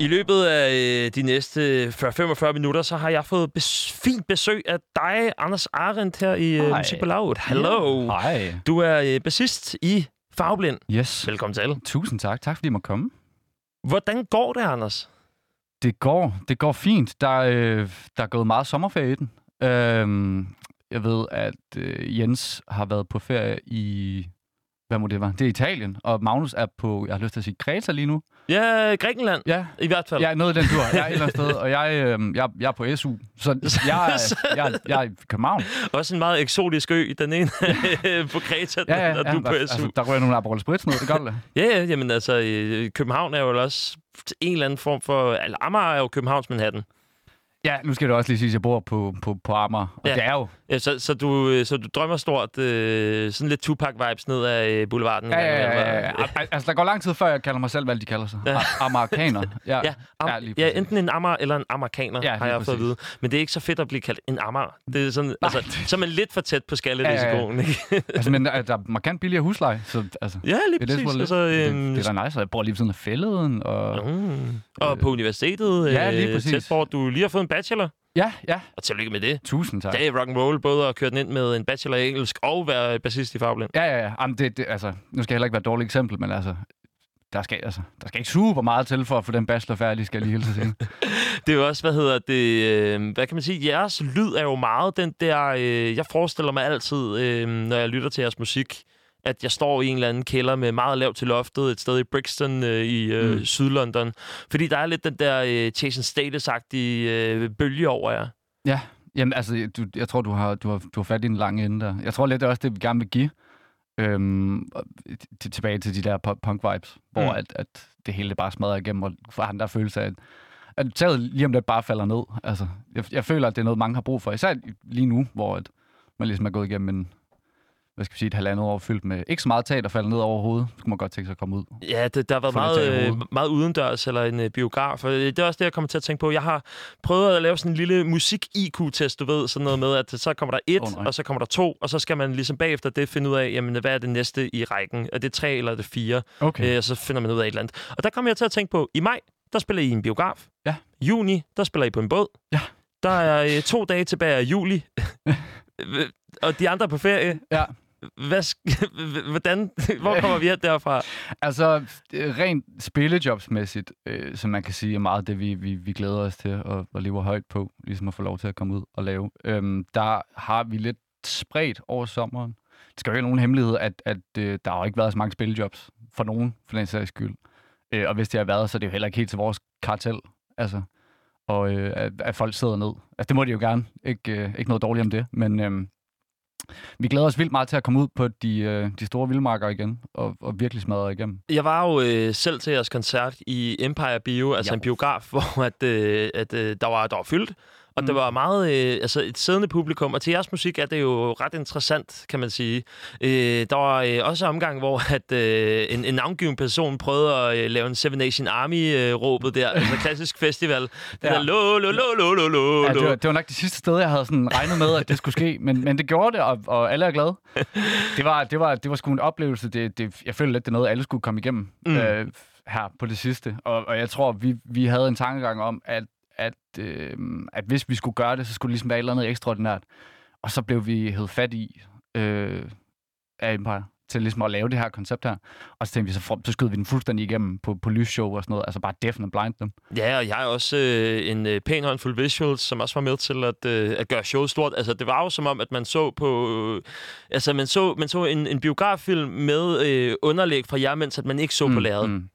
I løbet af øh, de næste 40-45 minutter, så har jeg fået bes- fint besøg af dig, Anders Arendt, her i øh. Musik på Loud. Hello. Hej. Du er øh, bassist i Farveblind. Yes. Velkommen til. Tusind tak. Tak fordi I må komme. Hvordan går det, Anders? Det går, det går fint. Der, øh, der er gået meget sommerferie i den. Øhm, jeg ved, at øh, Jens har været på ferie i... Hvad må det være? Det er Italien. Og Magnus er på, jeg har lyst til at sige, Kreta lige nu. Ja, Grækenland. Ja, I hvert fald. er noget i den tur. Jeg er et eller andet sted, og jeg, øh, jeg, jeg er på SU. Så jeg er, jeg, jeg er i København. Også en meget eksotisk ø. Den ene på Kreta, Ja, ja, og ja. du er på SU. Altså, der rører nogle Aperol Spritz ned, det gør det. Ja, ja, jamen altså, øh, København er jo også en eller anden form for... Eller Amager er jo Københavns Manhattan. Ja, nu skal det også lige sige, at jeg bor på, på, på Amager. Og Ja. ja. det er jo Ja, så, så, du, øh, så du drømmer stort, øh, sådan lidt Tupac-vibes ned ad øh, boulevarden. Ja, ja, ja, ja. Al- Altså, der går lang tid, før jeg kalder mig selv, hvad de kalder sig. Ja. Ja. Amerikaner. Ja, Ja, am, Ja, ja, ja, præcis. enten en ammer eller en amerikaner, Ja, har jeg fået at præcis. vide. Men det er ikke så fedt at blive kaldt en ammer. Det er sådan, Nej, altså, så er man lidt for tæt på skallerisikoen, ikke? altså, men der, der er markant billigere husleje, så altså, Ja, lige det, er præcis. det, Altså, det, øhm, det, er da nice, og jeg bor lige ved siden af fælleden, og... mm. Og på universitetet, Ja, lige øh, præcis. tæt på, du lige har fået en bachelor. Ja, ja, Og tillykke med det. tusind tak. Det er rock and roll både at køre den ind med en bachelor i engelsk og være bassist i Fagblind. Ja, ja, ja. Jamen, det, det, altså, nu skal jeg heller ikke være et dårligt eksempel, men altså, der skal, altså, der skal ikke super meget til for at få den bachelor færdig, skal jeg lige hilse til. Det er jo også, hvad hedder det, øh, hvad kan man sige, jeres lyd er jo meget den der, øh, jeg forestiller mig altid, øh, når jeg lytter til jeres musik, at jeg står i en eller anden kælder med meget lavt til loftet, et sted i Brixton øh, i øh, mm. Sydlondon. Fordi der er lidt den der øh, Jason Status-agtige øh, bølge over jer. Ja, jamen altså, du, jeg tror, du har, du, har, du har fat i en lang ende der. Jeg tror lidt, det er også det, vi gerne vil give. Øhm, til, tilbage til de der pu- punk-vibes, hvor Mm. at, at det hele bare smadrer igennem, og for han der følelse af, at, at taget lige om lidt bare falder ned. Altså, jeg, jeg føler, at det er noget, mange har brug for. Især lige nu, hvor at man ligesom er gået igennem en, hvad skal vi sige, et halvandet år fyldt med ikke så meget teater falder ned over hovedet. Så kunne man godt tænke sig at komme ud. Ja, det, der har været meget, øh, meget udendørs, eller en øh, biograf. Og det er også det, jeg kommer til at tænke på. Jeg har prøvet at lave sådan en lille musik-IQ-test, du ved. Sådan noget med, at så kommer der et, nej. og så kommer der to, og så skal man ligesom bagefter det finde ud af, jamen, hvad er det næste i rækken? Er det tre, eller er det fire? Okay. Øh, og så finder man ud af et eller andet. Og der kommer jeg til at tænke på, i maj, der spiller I i en biograf. Ja. Juni, der spiller I på en båd. Ja. Der er øh, to dage tilbage af juli. og de andre er på ferie. Ja. Hvad, hvordan, hvor kommer vi hen derfra? Altså, rent spillejobsmæssigt, øh, som man kan sige, er meget det, vi, vi, vi glæder os til og, og lever højt på, ligesom at få lov til at komme ud og lave. Øhm, der har vi lidt spredt over sommeren. Det skal jo ikke være nogen hemmelighed, at, at øh, der har ikke været så mange spillejobs for nogen, for den sags skyld. Øh, og hvis det har været, så er det jo heller ikke helt til vores kartel. Altså, og øh, at, at folk sidder ned. Altså, det må de jo gerne. Ikke, øh, ikke noget dårligt om det, men... Øh, vi glæder os vildt meget til at komme ud på de, øh, de store vildmarker igen, og, og virkelig smadre igennem. Jeg var jo øh, selv til jeres koncert i Empire Bio, altså Ja. en biograf, hvor at, øh, at, øh, der, var, der var fyldt. Og mm. det Mm. var meget øh, altså et siddende publikum, og til jeres musik er det jo ret interessant, kan man sige. Øh, der var øh, også omgang, hvor at, øh, en, en navngiven person prøvede at øh, lave en Seven Nation Army-råbet der, altså klassisk festival. Det Ja. der lo, lo, lo, lo, lo, lo, Ja, det, var, det var nok det sidste sted, jeg havde sådan regnet med, at det skulle ske, men, men det gjorde det, og, og alle er glade. Det var, det var, det var sgu en oplevelse. Det, det, jeg føler lidt, det er noget, alle skulle komme igennem mm. øh, her på det sidste. Og, og jeg tror, vi, vi havde en tankegang om, at, at, øh, at hvis vi skulle gøre det, så skulle det ligesom være et eller andet ekstraordinært. Og så blev vi hævet fat i øh, af Empire til ligesom at lave det her koncept her. Og så tænkte vi, så, for, så skød vi den fuldstændig igennem på, på lysshow og sådan noget. Altså bare deafen and blind dem. Ja, og jeg er også øh, en øh, pæn håndfuld visuals, som også var med til at, øh, at gøre showet stort. Altså, det var jo som om, at man så på... Øh, altså, man så, man så en, en biograffilm med øh, underlæg fra jer, mens at man ikke så mm, på lærredet. Mm.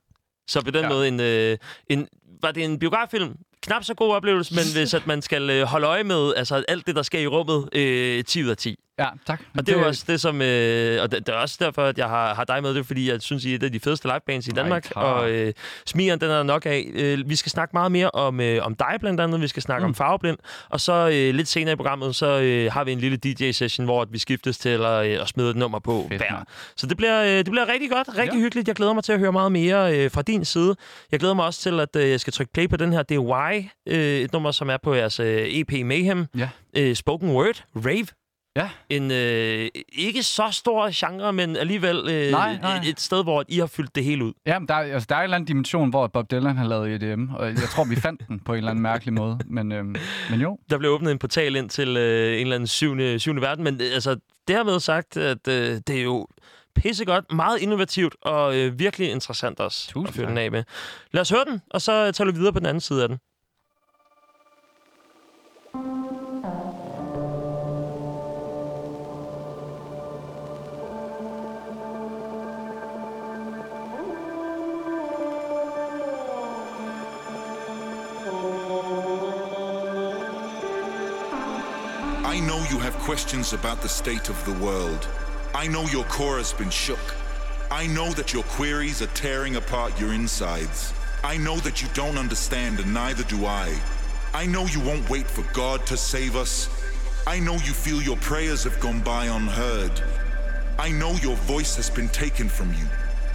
Så på den. Ja. måde, en, øh, en, var det en biograffilm? Knap så god oplevelse, men hvis at man skal øh, holde øje med altså, alt det, der sker i rummet, øh, 10 ud af 10. Ja, tak. Og det er jo også det, som... Øh, og det, det er også derfor, at jeg har, har dig med det, fordi jeg synes, I er et af de fedeste livebands i Nej, Danmark. tak. og øh, smigeren, den er der nok af. Øh, vi skal snakke meget mere om, øh, om dig blandt andet. Vi skal snakke mm. om farveblind. Og så øh, lidt senere i programmet, så øh, har vi en lille DJ-session, hvor at vi skiftes til at, øh, at smide et nummer på Fedt, hver. Så det bliver, øh, det bliver rigtig godt, rigtig Ja. hyggeligt. Jeg glæder mig til at høre meget mere øh, fra din side. Jeg glæder mig også til, at øh, jeg skal trykke play på den her. Det er Y, øh, et nummer, som er på jeres øh, EP Mayhem. Ja. Øh, spoken Word, Rave. Ja. En øh, ikke så stor genre, men alligevel øh, Nej, nej. Et, sted, hvor I har fyldt det hele ud. Ja, men der, er- altså, der er en eller anden dimension, hvor Bob Dylan har lavet EDM, og jeg tror, vi fandt den på en eller anden mærkelig måde. Men, øhm, men jo, Der blev åbnet en portal ind til øh, en eller anden syvende, syvende verden, men øh, altså, dermed sagt, at øh, det er jo pissegodt, meget innovativt og øh, virkelig interessant også Tusind at tak. den af med. Lad os høre den, og så tager vi videre på den anden side af den. I know you have questions about the state of the world. I know your core has been shook. I know that your queries are tearing apart your insides. I know that you don't understand, and neither do I. I know you won't wait for God to save us. I know you feel your prayers have gone by unheard. I know your voice has been taken from you.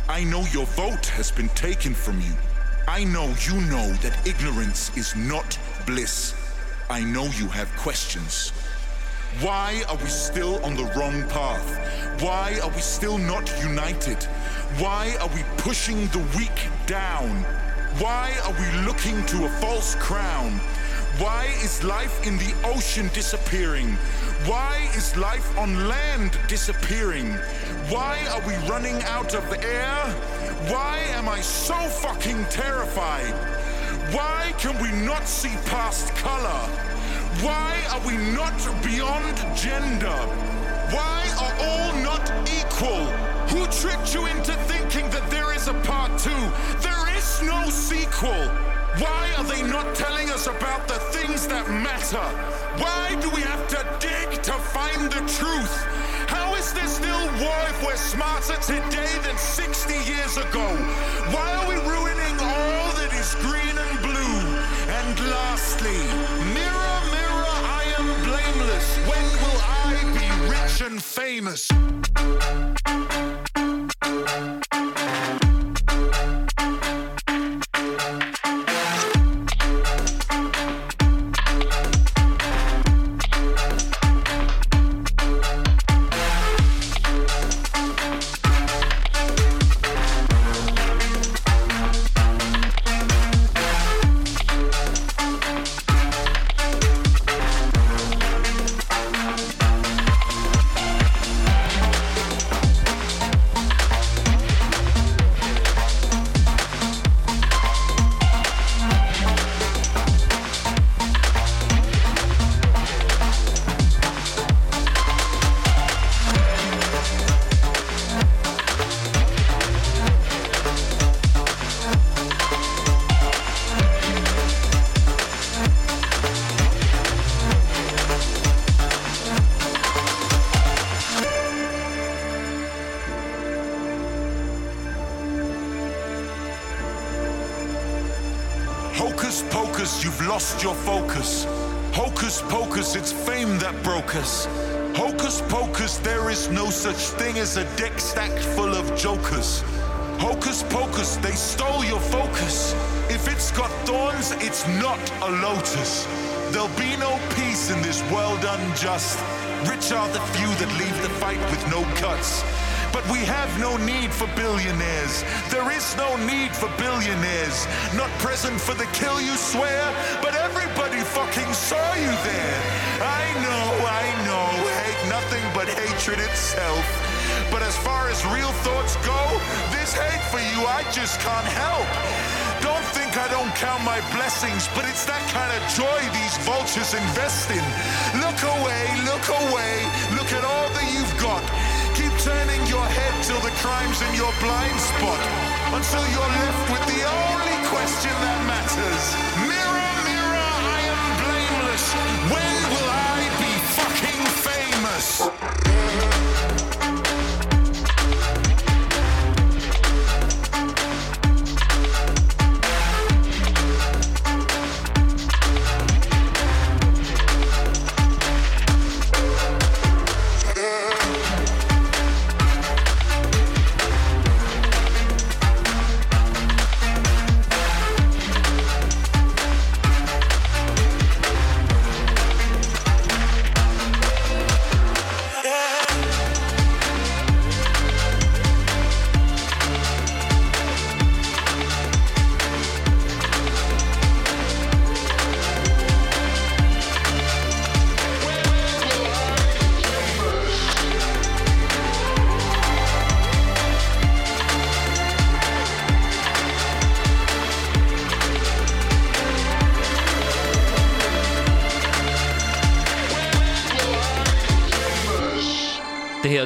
I know your vote has been taken from you. I know you know that ignorance is not bliss. I know you have questions. Why are we still on the wrong path? Why are we still not united? Why are we pushing the weak down? Why are we looking to a false crown? Why is life in the ocean disappearing? Why is life on land disappearing? Why are we running out of air? Why am I so fucking terrified? Why can we not see past color? Why are we not beyond gender? Why are all not equal? Who tricked you into thinking that there is a part two? There is no sequel. Why are they not telling us about the things that matter? Why do we have to dig to find the truth? How is there still war if we're smarter today than 60 years ago? Why are we ruining all that is green and blue? And lastly, Famous. Hocus pocus, there is no such thing as a deck stacked full of jokers. Hocus pocus, they stole your focus. If it's got thorns, it's not a lotus. There'll be no peace in this world unjust. Rich are the few that leave the fight with no cuts. But we have no need for billionaires. There is no need for billionaires. Not present for the kill, you swear, but everybody fucking hatred itself. But as far as real thoughts go, this hate for you I just can't help. Don't think I don't count my blessings, but it's that kind of joy these vultures invest in. Look away, look away, look at all that you've got. Keep turning your head till the crime's in your blind spot. Until you're left with the only question that matters.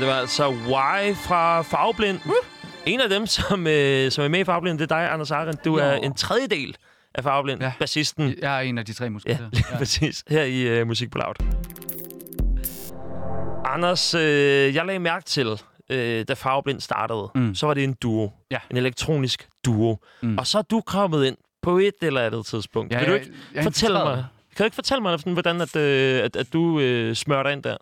Det var altså Y fra Farveblind. Uh. En af dem, som, øh, som er med i Farveblind, det er dig, Anders Arendt. Du Jo. er en tredjedel af Farveblind. Ja. Bassisten. Jeg er en af de tre Ja, musketerer. lige ja. præcis. Her i uh, Musik på Loud. Anders, øh, jeg lagde mærke til, øh, da Farveblind startede, mm. Så var det en duo. Ja. En elektronisk duo. Mm. Og så er du kommet ind på et eller andet tidspunkt. Ja, Vil du jeg- ikke jeg er fortælle mig, kan du ikke fortælle mig, hvordan at, øh, at, at du øh, smører dig ind der?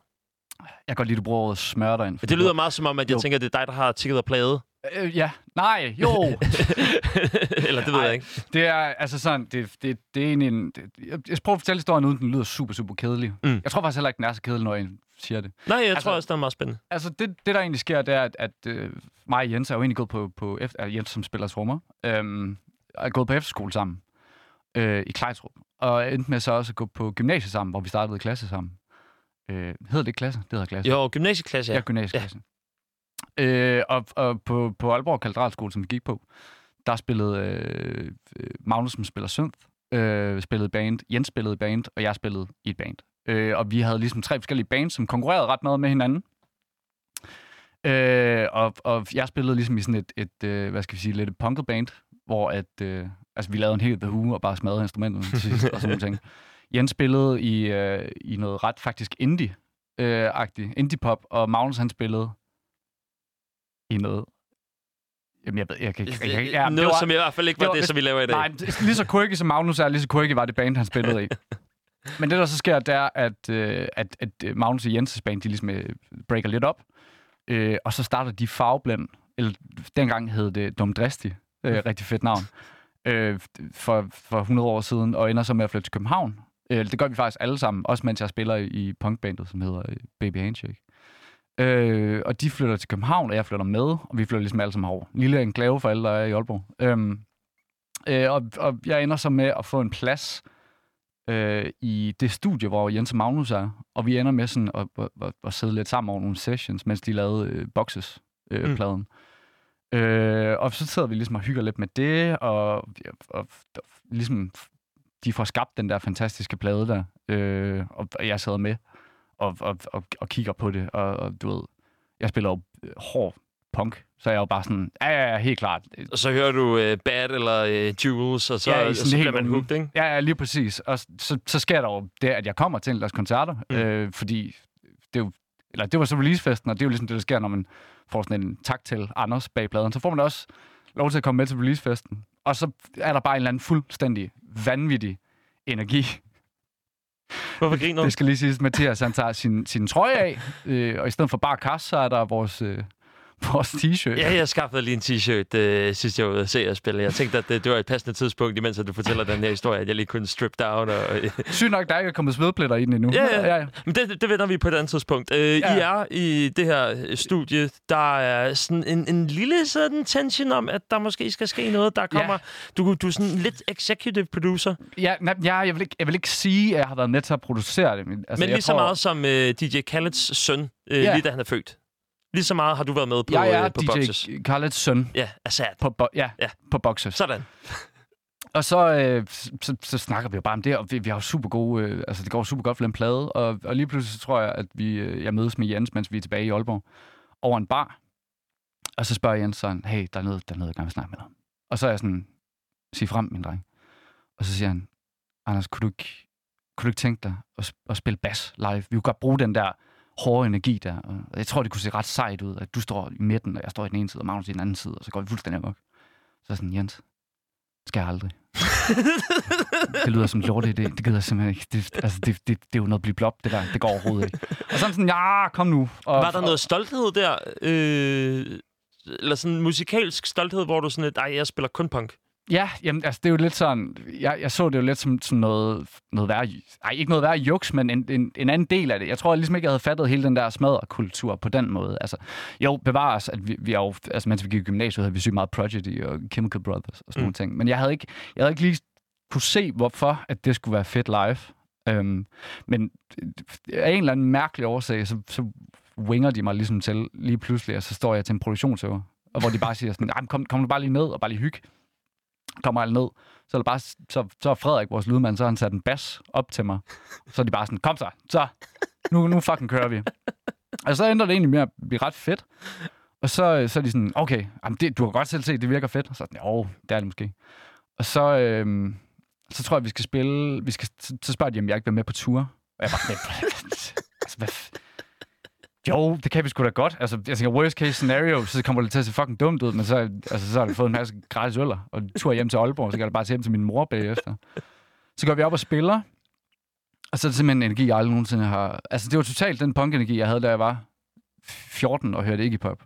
Jeg kan godt lide, at du bruger ordet smør dig ind. Det lyder meget som om, at jeg Jo. tænker, at det er dig, der har tikket og plaget. Øh, ja. Nej, jo. eller det ved Ej. jeg ikke. det er altså sådan, det, det, det er egentlig en... Det, jeg, jeg prøver at fortælle historien, uden den lyder super, super kedelig. Mm. Jeg tror faktisk heller ikke, den er så kedelig, når jeg siger det. Nej, jeg altså, tror også, det er meget spændende. Altså, det, det der egentlig sker, det er, at, at øh, mig og Jens er jo egentlig gået på, på efter, Jens, som spiller trommer, øhm, er gået på efterskole sammen øh, i Klejtrup. Og endte med så også at gå på gymnasiet sammen, hvor vi startede klasse sammen. Øh, hedder det klasse? Det hedder klasse. Jo, gymnasieklasse, Ja, ja. gymnasieklasse. Ja. Øh, og, og på, på Aalborg Katedralskole, som vi gik på, der spillede øh, øh, Magnus, som spiller synth, øh, spillede band, Jens spillede band, og jeg spillede i et band. Øh, og vi havde ligesom tre forskellige bands, som konkurrerede ret meget med hinanden. Øh, og, og jeg spillede ligesom i sådan et, et øh, hvad skal vi sige, lidt et punket band, hvor at, øh, altså, vi lavede en helt The Who og bare smadrede instrumenterne til sidst, og sådan nogle ting. Jens spillede i, øh, i noget ret faktisk indie, øh, indie-pop, og Magnus han spillede i noget... Jamen, jeg ved, jeg kan ikke... Jeg, jeg, ja, Noget, det var, som i hvert fald ikke var det det, som vi laver i dag. Nej, lige så quirky som Magnus er, lige så quirky var det band, han spillede i. Men det, der så sker, det er, at, øh, at, at øh, Magnus og Jenses band, de ligesom øh, breaker lidt op, øh, og så starter de Farveblend, eller dengang hed det Dumdristig, øh, rigtig fedt navn, øh, for, for 100 år siden, og ender så med at flytte til København. Øh, det gør vi faktisk alle sammen, også mens jeg spiller i, punkbandet, som hedder øh, Baby Handshake. Øh, og de flytter til København, og jeg flytter med, og vi flytter ligesom alle sammen over. En lille enklave for alle, der er i Aalborg. Øhm, øh, og, og jeg ender så med at få en plads øh, i det studie, hvor Jens og Magnus er. Og vi ender med sådan at, at, at, at sidde lidt sammen over nogle sessions, mens de lavede øh, Boxes, øh, Mm. Øh, og så sidder vi ligesom og hygger lidt med det, og, og, og, og ligesom de får skabt den der fantastiske plade der, øh, og, og jeg sidder med og, og, og, og kigger på det, og, og du ved, jeg spiller jo øh, hård punk, så jeg er jo bare sådan, ja, ja, ja, helt klart. Og så hører du uh, Bad eller uh, Jules, og så, Ja, sådan så helt bliver man hooked, ikke? Ja, ja, lige præcis. Og så, så sker der jo det, at jeg kommer til deres koncerter, mm. øh, fordi det er jo, eller det var så releasefesten, og det er jo ligesom det, der sker, når man får sådan en tak til Anders bag pladen. Så får man også lov til at komme med til releasefesten. Og så er der bare en eller anden fuldstændig vanvittig energi. Hvorfor griner du? Det skal lige siges, Mathias han tager sin, sin trøje af, øh, og i stedet for bare kasse, så er der vores, øh, vores t-shirt. Ja, jeg skaffede lige en t-shirt, øh, sidst jeg var ude at se jer spille. Jeg tænkte, at det, det var et passende tidspunkt, imens at du fortæller den her historie, at jeg lige kunne strip down. Og, øh. Sygt nok, der er ikke kommet svedpletter i den endnu. Ja, ja. ja, ja. Men det, det vender vi på et andet tidspunkt. Øh, ja. I er i det her øh, studie, der er sådan en, en lille sådan tension om, at der måske skal ske noget. Der kommer, ja. du, du er sådan lidt executive producer, Ja, nej, ja jeg, vil ikke, jeg vil ikke sige, at jeg har været med til at producere det. Men, altså, men lige så tror, meget som øh, DJ Khaled's søn, øh, Ja. lige da han er født. Lige så meget har du været med på, Jeg er øh, på DJ Boxes. Khaleds søn Ja, Assad. på, bo- ja, Ja. på Boxes. Sådan. Og så, øh, så, så, snakker vi jo bare om det, og vi, vi har jo super gode, øh, altså det går super godt for den plade, og, og lige pludselig så tror jeg, at vi, øh, jeg mødes med Jens, mens vi er tilbage i Aalborg, over en bar, og så spørger Jens sådan, hey, der er noget, der er noget, jeg gerne vil snakke med dig. Og så er jeg sådan, sig frem, min dreng. Og så siger han, Anders, kunne du ikke, kunne du ikke tænke dig at, at spille bas live? Vi kunne godt bruge den der hårde energi der, og jeg tror, det kunne se ret sejt ud, at du står i midten, og jeg står i den ene side, og Magnus i den anden side, og så går vi fuldstændig amok. Så er jeg sådan, Jens, det skal jeg aldrig. det lyder som lorte idé. Det gider jeg simpelthen ikke. Det, altså, det, det, det er jo noget blive blop, det der. Det går overhovedet ikke. Og sådan sådan, ja, kom nu. Og, Var der noget stolthed der? Øh, eller sådan musikalsk stolthed, hvor du sådan lidt, ej, jeg spiller kun punk. Ja, jamen, altså, det er jo lidt sådan... Jeg, jeg så det jo lidt som, som noget, noget værre... Ej, ikke noget værre juks, men en, en, en anden del af det. Jeg tror ligesom ikke, jeg havde fattet hele den der smadrekultur på den måde. Altså, jo, bevares, at vi, vi er jo... Altså, mens vi gik i gymnasiet, havde vi sygt meget Prodigy og Chemical Brothers og sådan Mm. nogle ting. Men jeg havde ikke, jeg havde ikke lige kunne se, hvorfor at det skulle være fedt live. Øhm, men af en eller anden mærkelig årsag, så, så winger de mig ligesom til lige pludselig, og så står jeg til en produktionsøver, og hvor de bare siger sådan, "Ej, men kom, kom du bare lige ned og bare lige hygge kommer alle ned. Så er, bare, så, så er Frederik, vores lydmand, så har han sat en bas op til mig. Så er de bare sådan, kom så, så, nu, nu fucking kører vi. og så ender det egentlig med at blive ret fedt. Og så, øh, så er de sådan, okay, jamen det, du har godt selv set, det virker fedt. Og så sådan, jo, det er det måske. Og så, øhm, så tror jeg, vi skal spille, vi skal, så, så spørger de, om jeg ikke vil med på tur. Og jeg bare sådan, altså, hvad, jo, det kan vi sgu da godt. Altså, jeg tænker, worst case scenario, så kommer det til at se fucking dumt ud, men så, altså, så har vi fået en masse gratis øller, og tur hjem til Aalborg, så kan jeg bare tage hjem til min mor bagefter. Så går vi op og spiller, og så er det simpelthen en energi, jeg aldrig nogensinde har... Altså, det var totalt den punk-energi, jeg havde, da jeg var 14 og hørte Iggy Pop.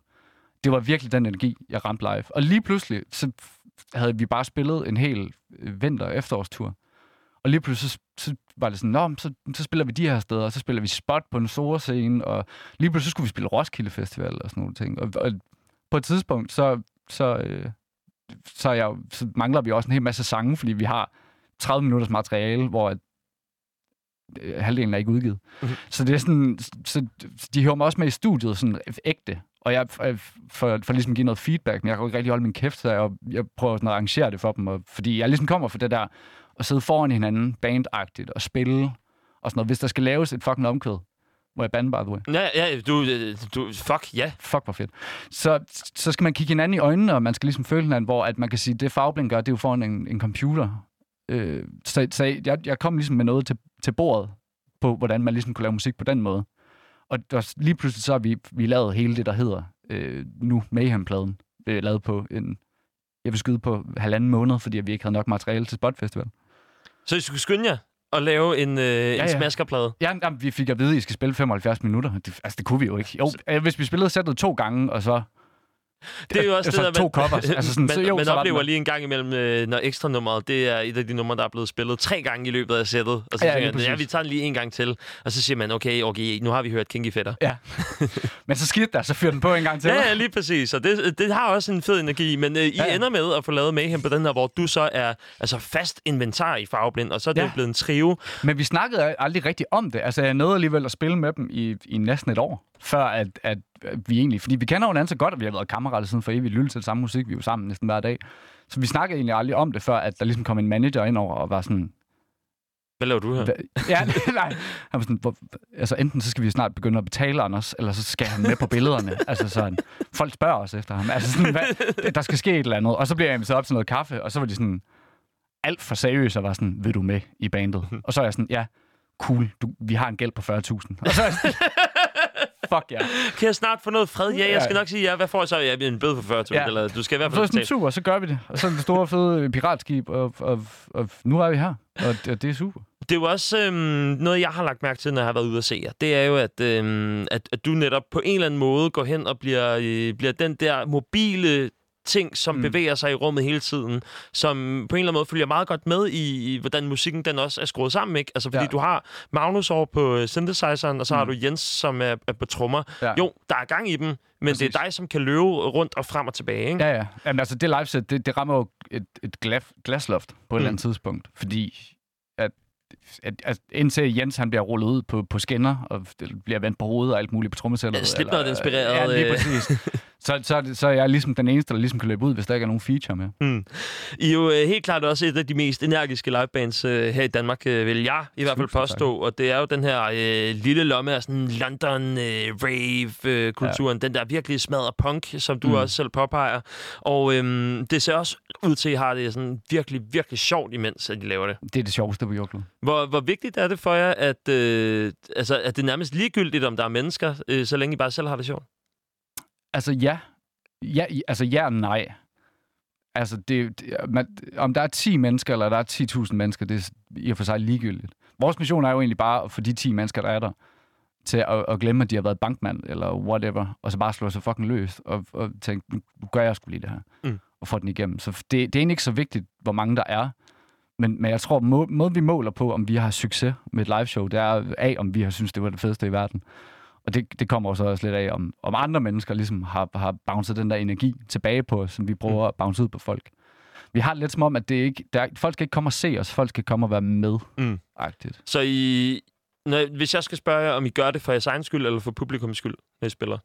Det var virkelig den energi, jeg ramte live. Og lige pludselig, så havde vi bare spillet en hel øh, vinter- og efterårstur. Og lige pludselig, så, så var det sådan, Nå, så, så spiller vi de her steder, og så spiller vi spot på en store scene, og lige pludselig så skulle vi spille Roskilde Festival og sådan nogle ting. Og, og på et tidspunkt, så, så, øh, så, jeg, så mangler vi også en hel masse sange, fordi vi har 30 minutters materiale, hvor at, øh, halvdelen er ikke udgivet. Mhm. Så det er sådan, så de hører mig også med i studiet, sådan ægte. Og jeg for, for, for ligesom at give noget feedback, men jeg kan ikke rigtig holde min kæft, så jeg, jeg prøver sådan at arrangere det for dem, og, fordi jeg ligesom kommer for det der, at sidde foran hinanden, bandagtigt, og spille, og sådan noget. Hvis der skal laves et fucking omkvæd, hvor jeg bande, by the way. Ja, ja, du, øh, du, fuck, ja. Fuck, hvor fedt. Så, så skal man kigge hinanden i øjnene, og man skal ligesom føle hinanden, hvor at man kan sige, det farveblind gør, det er jo foran en, en computer. Øh, så så jeg, jeg kom ligesom med noget til, til bordet, på hvordan man ligesom kunne lave musik på den måde. Og der, lige pludselig så har vi, vi lavet hele det, der hedder øh, nu Mayhem-pladen, øh, lavet på en, jeg vil skyde på halvanden måned, fordi vi ikke havde nok materiale til Spot Festival. Så I skulle skynde jer at lave en, øh, ja, en ja. smaskerplade. Ja, jamen, vi fik at vide, at I skal spille 75 minutter. Det, altså, det kunne vi jo ikke. Jo, øh, hvis vi spillede sættet to gange, og så Det er jo også Altså, det, der, to covers. Altså sådan, man, så jo, man så oplever den- lige en gang imellem, øh, når ekstra nummeret, det er et af de numre, der er blevet spillet tre gange i løbet af sættet. Og så Ja, tænker man, ja, vi tager den lige en gang til. Og så siger man, okay, okay, nu har vi hørt Kinky Fætter. Ja. Men så skidt der, så fyr den på en gang til. Ja, ja, lige præcis. Og det, det har også en fed energi. Men øh, I Ja, ja, ender med at få lavet Mayhem på den her, hvor du så er altså, fast inventar i Farveblind, og så er det Ja. blevet en trio. Men vi snakkede aldrig rigtig om det. Altså, jeg nåede alligevel at spille med dem i, i næsten et år, før at, at vi egentlig... Fordi vi kender hinanden så godt, og vi har været kammerater siden for evigt. Vi lytter til samme musik, vi er jo sammen næsten hver dag. Så vi snakkede egentlig aldrig om det, før at der ligesom kom en manager ind over og var sådan... Hvad laver du her? Ja, nej. Han var sådan, hvor, altså enten så skal vi snart begynde at betale Anders, eller så skal han med på billederne. altså sådan, folk spørger os efter ham. Altså sådan, hvad, der skal ske et eller andet. Og så bliver jeg inviteret op til noget kaffe, og så var de sådan alt for seriøse og var sådan, vil du med i bandet? Og så er jeg sådan, ja, cool, du, vi har en gæld på 40.000. Og så er jeg sådan, fuck ja. Kan jeg snart få noget fred? Ja, jeg skal nok sige ja. Hvad får jeg så? Ja, en bøde for 40.000, Ja. eller du skal i hvert så er fald jeg sådan, betale. super, så gør vi det. Og så er det store fede piratskib, og, og, og nu er vi her. Og, og det er super. Det er jo også øhm, noget, jeg har lagt mærke til, når jeg har været ude at se jer. Det er jo, at, øhm, at, at du netop på en eller anden måde går hen og bliver, øh, bliver den der mobile ting, som Mm. bevæger sig i rummet hele tiden, som på en eller anden måde følger meget godt med i, i hvordan musikken den også er skruet sammen, ikke? Altså, fordi Ja. du har Magnus over på øh, synthesizeren, og så mm. har du Jens, som er, er på trommer. Ja. Jo, der er gang i dem, men Præcis. det er dig, som kan løbe rundt og frem og tilbage, ikke? Ja, ja. Jamen, altså, det liveset, det, det rammer jo et, et glaf, glasloft på et Mm. eller andet tidspunkt. Fordi at, at, at indtil Jens han bliver rullet ud på, på skinner, og bliver vendt på hovedet og alt muligt på trommesættet. Ja, Slipknot-inspireret, Ja, lige øh. præcis. så, så, er så er jeg ligesom den eneste, der ligesom kan løbe ud, hvis der ikke er nogen feature med. Mm. I er jo øh, helt klart også et af de mest energiske livebands øh, her i Danmark, øh, vil jeg i hvert fald påstå. Og det er jo den her øh, lille lomme af sådan London øh. Ja. Den der virkelig smadrer punk, som du Mm. også selv påpeger. Og øhm, det ser også ud til, at I har det sådan virkelig, virkelig sjovt, imens at I laver det. Det er det sjoveste på jordkloden. Hvor, hvor vigtigt er det for jer, at, øh, altså, at det er nærmest ligegyldigt, om der er mennesker, øh, så længe I bare selv har det sjovt? Altså ja. ja altså ja og nej. Altså, det, det, man, om der er 10 mennesker, eller der er 10.000 mennesker, det er i og for sig ligegyldigt. Vores mission er jo egentlig bare at få de 10 mennesker, der er der, til at, at glemme, at de har været bankmand, eller whatever, og så bare slå sig fucking løs, og, og tænke, nu gør jeg sgu lige det her, Mm. og få den igennem. Så det, det er egentlig ikke så vigtigt, hvor mange der er, men, men jeg tror, må, måden vi måler på, om vi har succes med et liveshow, det er af, om vi har synes det var det fedeste i verden. Og det, det kommer også også lidt af, om, om andre mennesker ligesom har, har bounced den der energi tilbage på os, som vi prøver at bounce ud på folk. Vi har det lidt som om, at det ikke, der, folk skal ikke komme og se os, folk skal komme og være med. Mm. Agtigt. Så I, når, hvis jeg skal spørge jer, om I gør det for jeres egen skyld, eller for publikums skyld, når I spiller?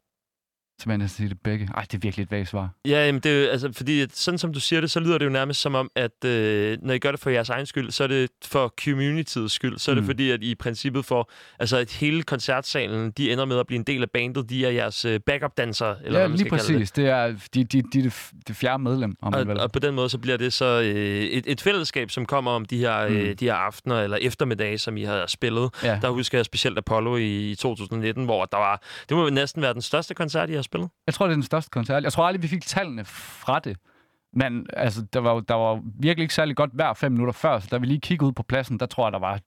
Så vil jeg sige det begge. Ej, det er virkelig et vagt svar. Ja, jamen det er altså, fordi sådan som du siger det, så lyder det jo nærmest som om, at øh, når I gør det for jeres egen skyld, så er det for communityets skyld. Så er det Mm. fordi, at I i princippet får, altså at hele koncertsalen, de ender med at blive en del af bandet. De er jeres øh, backup-dansere, eller ja, hvad man lige skal kalde det. præcis. Det. er, de, de, de, er det, fjerde medlem, om man Og, vil. og på den måde, så bliver det så øh, et, et fællesskab, som kommer om de her, øh, Mm. de her aftener eller eftermiddage, som I har spillet. Ja. Der husker jeg specielt Apollo i, i 2019, hvor der var, det må næsten være den største koncert, I har spillet. Jeg tror, det er den største koncert. Jeg tror aldrig, vi fik tallene fra det. Men altså, der var, jo- der var virkelig ikke særlig godt hver fem minutter før, så da vi lige kiggede ud på pladsen, der tror jeg, der var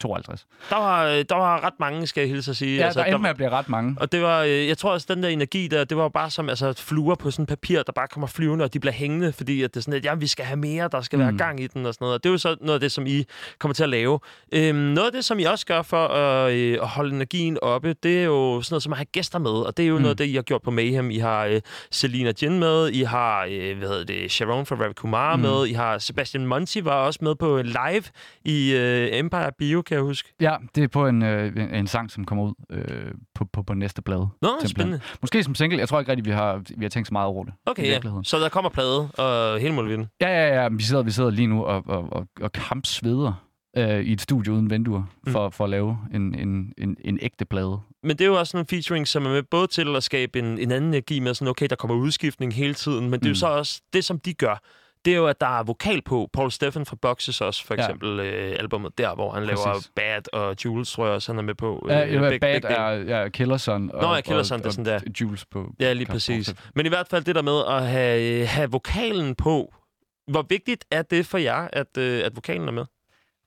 52. Der var, øh, der var ret mange, skal jeg hilse at sige. Ja, altså, der der, endte med at blive ret mange. Og det var, øh, jeg tror også, den der energi der, det var bare som altså, fluer på sådan papir, der bare kommer flyvende, og de bliver hængende, fordi at det er sådan, at jamen, vi skal have mere, der skal mm. være Mm. gang i den og sådan noget. Og det er jo så noget af det, som I kommer til at lave. Øhm, noget af det, som I også gør for at, øh, at holde energien oppe, det er jo sådan noget som at have gæster med, og det er jo mm. Mm. noget af det, I har gjort på Mayhem. I har øh, Selina Jin med, I har, øh, hvad hedder det, Sharon fra Ravi Kumar mm. Mm. med, I har Sebastian Monti var også med på live i øh, Empire Bio, kan jeg huske. Ja, det er på en, øh, en, sang, som kommer ud øh, på, på, på næste plade. Nå, Simpelthen. spændende. Måske som single. Jeg tror ikke rigtig, vi har, vi har tænkt så meget over det. Okay, i ja. Så der kommer plade og hele muligheden. Ja, ja, ja. Vi sidder, vi sidder lige nu og, og, og, og kampsveder øh, i et studie uden vinduer, Mm. for, for at lave en, en, en, en ægte plade. Men det er jo også sådan en featuring, som er med både til at skabe en, en anden energi med sådan, okay, der kommer udskiftning hele tiden, men det er jo Mm. så også det, som de gør. Det er jo, at der er vokal på. Paul Steffen fra Boxes også, for Ja. eksempel øh, albumet der, hvor han laver Præcis. Bad og Jules, tror jeg også, han er med på. Ja, Øh, ja, begge- Bad dele. er ja, Killerson. Og, Nå, ja, Killerson, og, det er sådan og, Jules på... Ja, lige præcis. Men i hvert fald det der med at have, have vokalen på. Hvor vigtigt er det for jer, at, øh, at vokalen er med?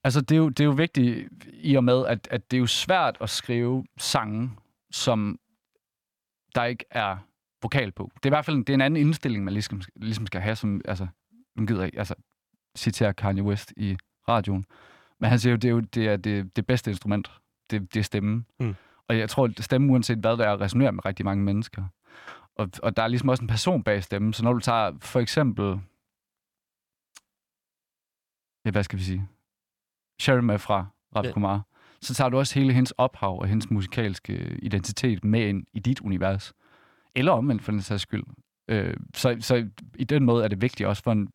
Altså, det er, jo, det er jo vigtigt i og med, at, at det er jo svært at skrive sange, som der ikke er vokal på. Det er i hvert fald en, det er en anden indstilling, man ligesom, ligesom skal have, som, altså, man gider ikke, altså, citere Kanye West i radioen. Men han siger jo, det er jo det, er det, det bedste instrument. Det, det er stemmen. Mm. Og jeg tror, at stemmen, uanset hvad det er, resonerer med rigtig mange mennesker. Og, og der er ligesom også en person bag stemmen. Så når du tager for eksempel... Ja, hvad skal vi sige? Med fra Ravi Ja. Kumar. Så tager du også hele hendes ophav og hendes musikalske identitet med ind i dit univers. Eller omvendt for den sags skyld. Øh, så, så i den måde er det vigtigt også for en,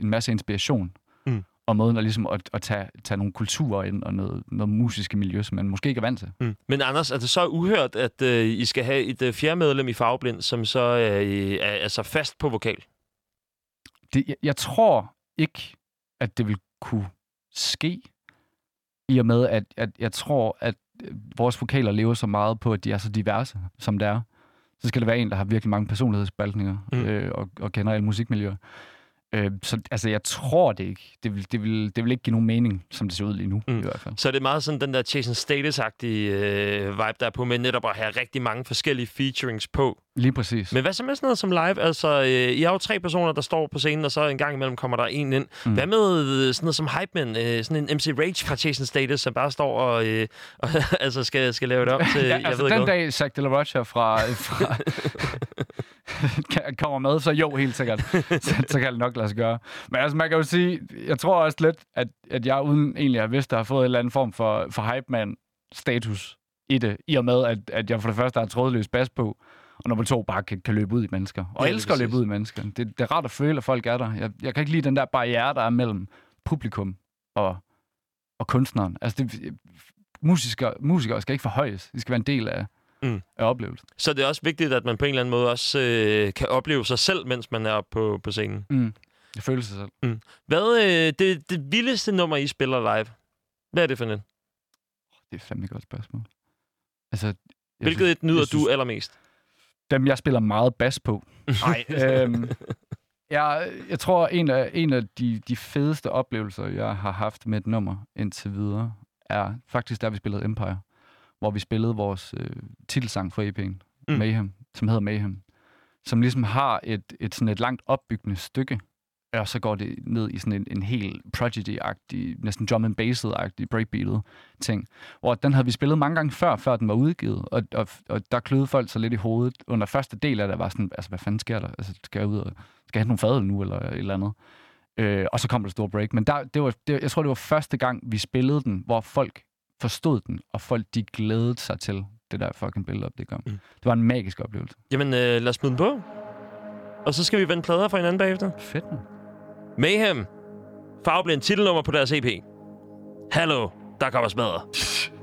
en masse inspiration. Mm. Og måden at, ligesom at, at tage, tage nogle kulturer ind og noget, noget musiske miljø, som man måske ikke er vant til. Mm. Men Anders, er det så uhørt, at øh, I skal have et øh, fjerde medlem i Farveblind, som så øh, er altså fast på vokal? Det, jeg, jeg tror ikke, at det vil kunne ske, i og med, at, at jeg tror, at øh, vores vokaler lever så meget på, at de er så diverse, som det er. Så skal det være en, der har virkelig mange personlighedsspaltninger Mm. øh, og, og kender alle musikmiljøer. Øh, så altså, jeg tror det ikke. Det vil, det, vil, det vil ikke give nogen mening, som det ser ud lige nu, Mm. i hvert fald. Så er det meget sådan den der Jason Status-agtige øh, vibe, der er på med netop at have rigtig mange forskellige featurings på. Lige præcis. Men hvad så med sådan noget som live? Altså, øh, I har jo tre personer, der står på scenen, og så en gang imellem kommer der en ind. Mm. Hvad med øh, sådan noget som Hype Man? Øh, sådan en MC Rage fra Jason Status, som bare står og, øh, og altså skal, skal lave det om til, ja, jeg altså ved den ikke dag Zach De La Rocha fra, fra kommer med, så jo, helt sikkert. så, så kan det nok lade sig gøre. Men altså, man kan jo sige, jeg tror også lidt, at, at jeg uden egentlig at vidst, har fået en eller anden form for, for hype man status i det, i og med, at, at jeg for det første har trådløs bas på, og nummer to bare kan, kan løbe ud i mennesker. Og Ja, elsker at løbe ud i mennesker. Det, det er rart at føle, at folk er der. Jeg, jeg kan ikke lide den der barriere, der er mellem publikum og, og kunstneren. Altså, det, musikere, musikere skal ikke forhøjes. De skal være en del af, Mm. mm. af oplevelsen. Så det er også vigtigt, at man på en eller anden måde også øh, kan opleve sig selv, mens man er på, på scenen. Mm. Det føler sig selv. Hvad øh, det, det vildeste nummer, I spiller live? Hvad er det for en? Det er fandme et godt spørgsmål. Altså, jeg Hvilket synes, et nyder jeg synes- du allermest? Dem, jeg spiller meget bas på. Nej, øhm, jeg, jeg tror, en af, en af de, de fedeste oplevelser, jeg har haft med et nummer indtil videre, er faktisk, da vi spillede Empire, hvor vi spillede vores øh, titelsang for EP'en, Mm. Mayhem, som hedder Mayhem, som ligesom har et, et, sådan et langt opbyggende stykke, og så går det ned i sådan en, en helt Prodigy-agtig, næsten drum and bass-agtig, breakbeatet ting. Hvor den havde vi spillet mange gange før, før den var udgivet, og, og, og der kløede folk så lidt i hovedet. Under første del af det var sådan, altså hvad fanden sker der? Altså, skal jeg ud og skal jeg hente nogle fadøl nu, eller et eller andet? Øh, og så kom der et stort break. Men der, det var, det, jeg tror, det var første gang, vi spillede den, hvor folk forstod den, og folk de glædede sig til det der fucking billede op, det kom. Mm. Det var en magisk oplevelse. Jamen, øh, lad os smide den på. Og så skal vi vende plader for hinanden bagefter. Fedt, man. Mayhem. Farveblind titelnummer på deres EP. Hallo, der kommer smadret.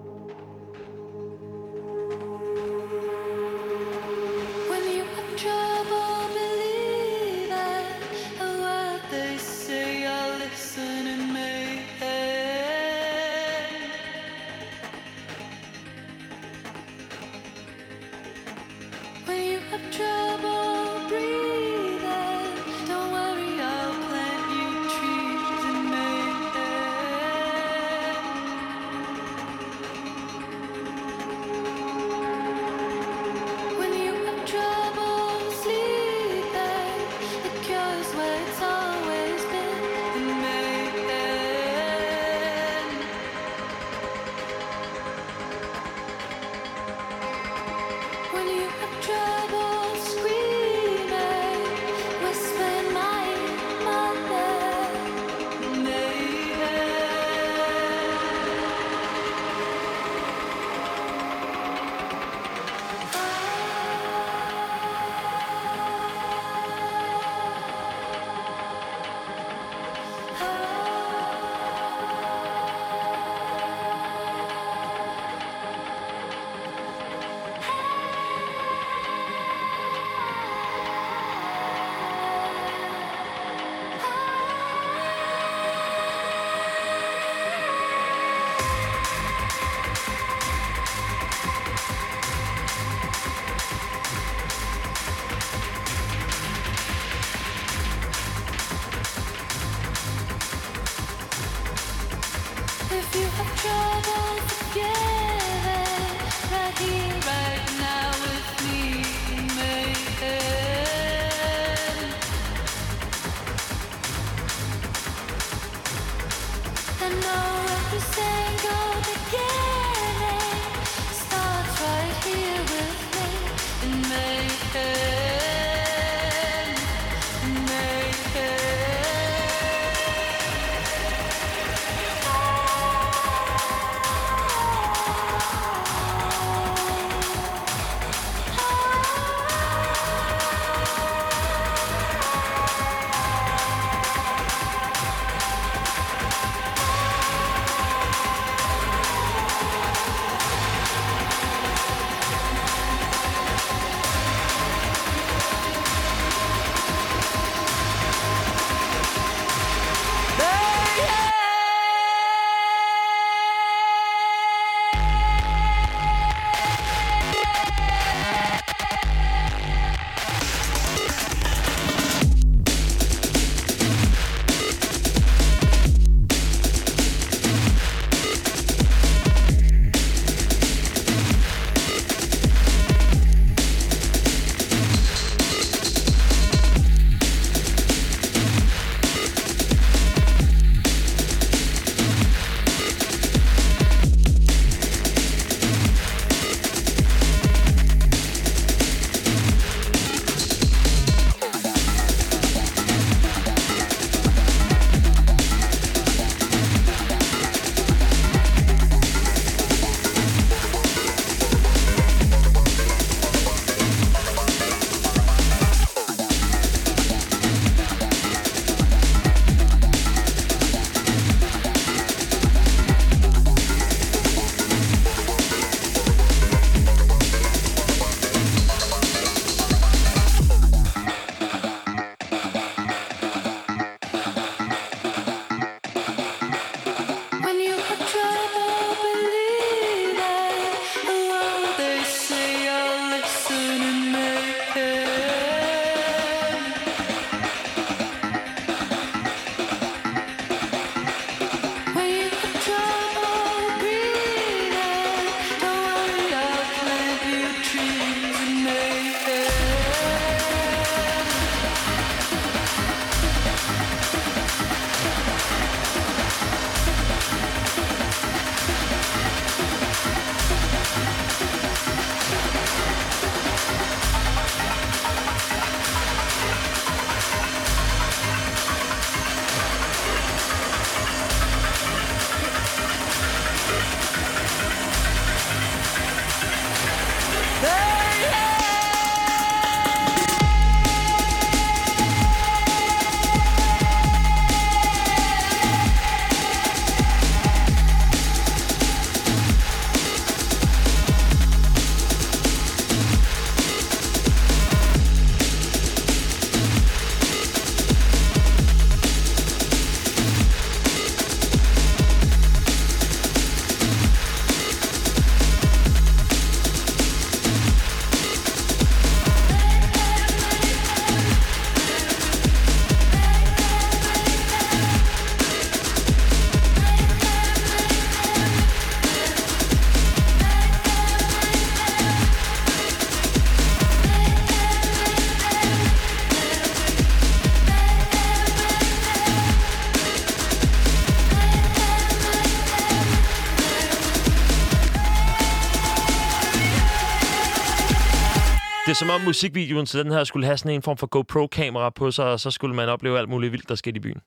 som om musikvideoen til den her skulle have sådan en form for GoPro-kamera på sig, og så skulle man opleve alt muligt vildt, der skete i byen.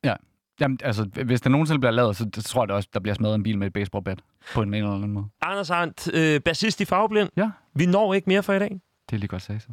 Jamen, altså, hvis det nogensinde bliver lavet, så, tror jeg da også, der bliver smadret en bil med et baseballbat. På en eller anden måde. Anders Arndt, øh, bassist i Farveblind. Ja. Vi når ikke mere for i dag. Det er lige godt sagt.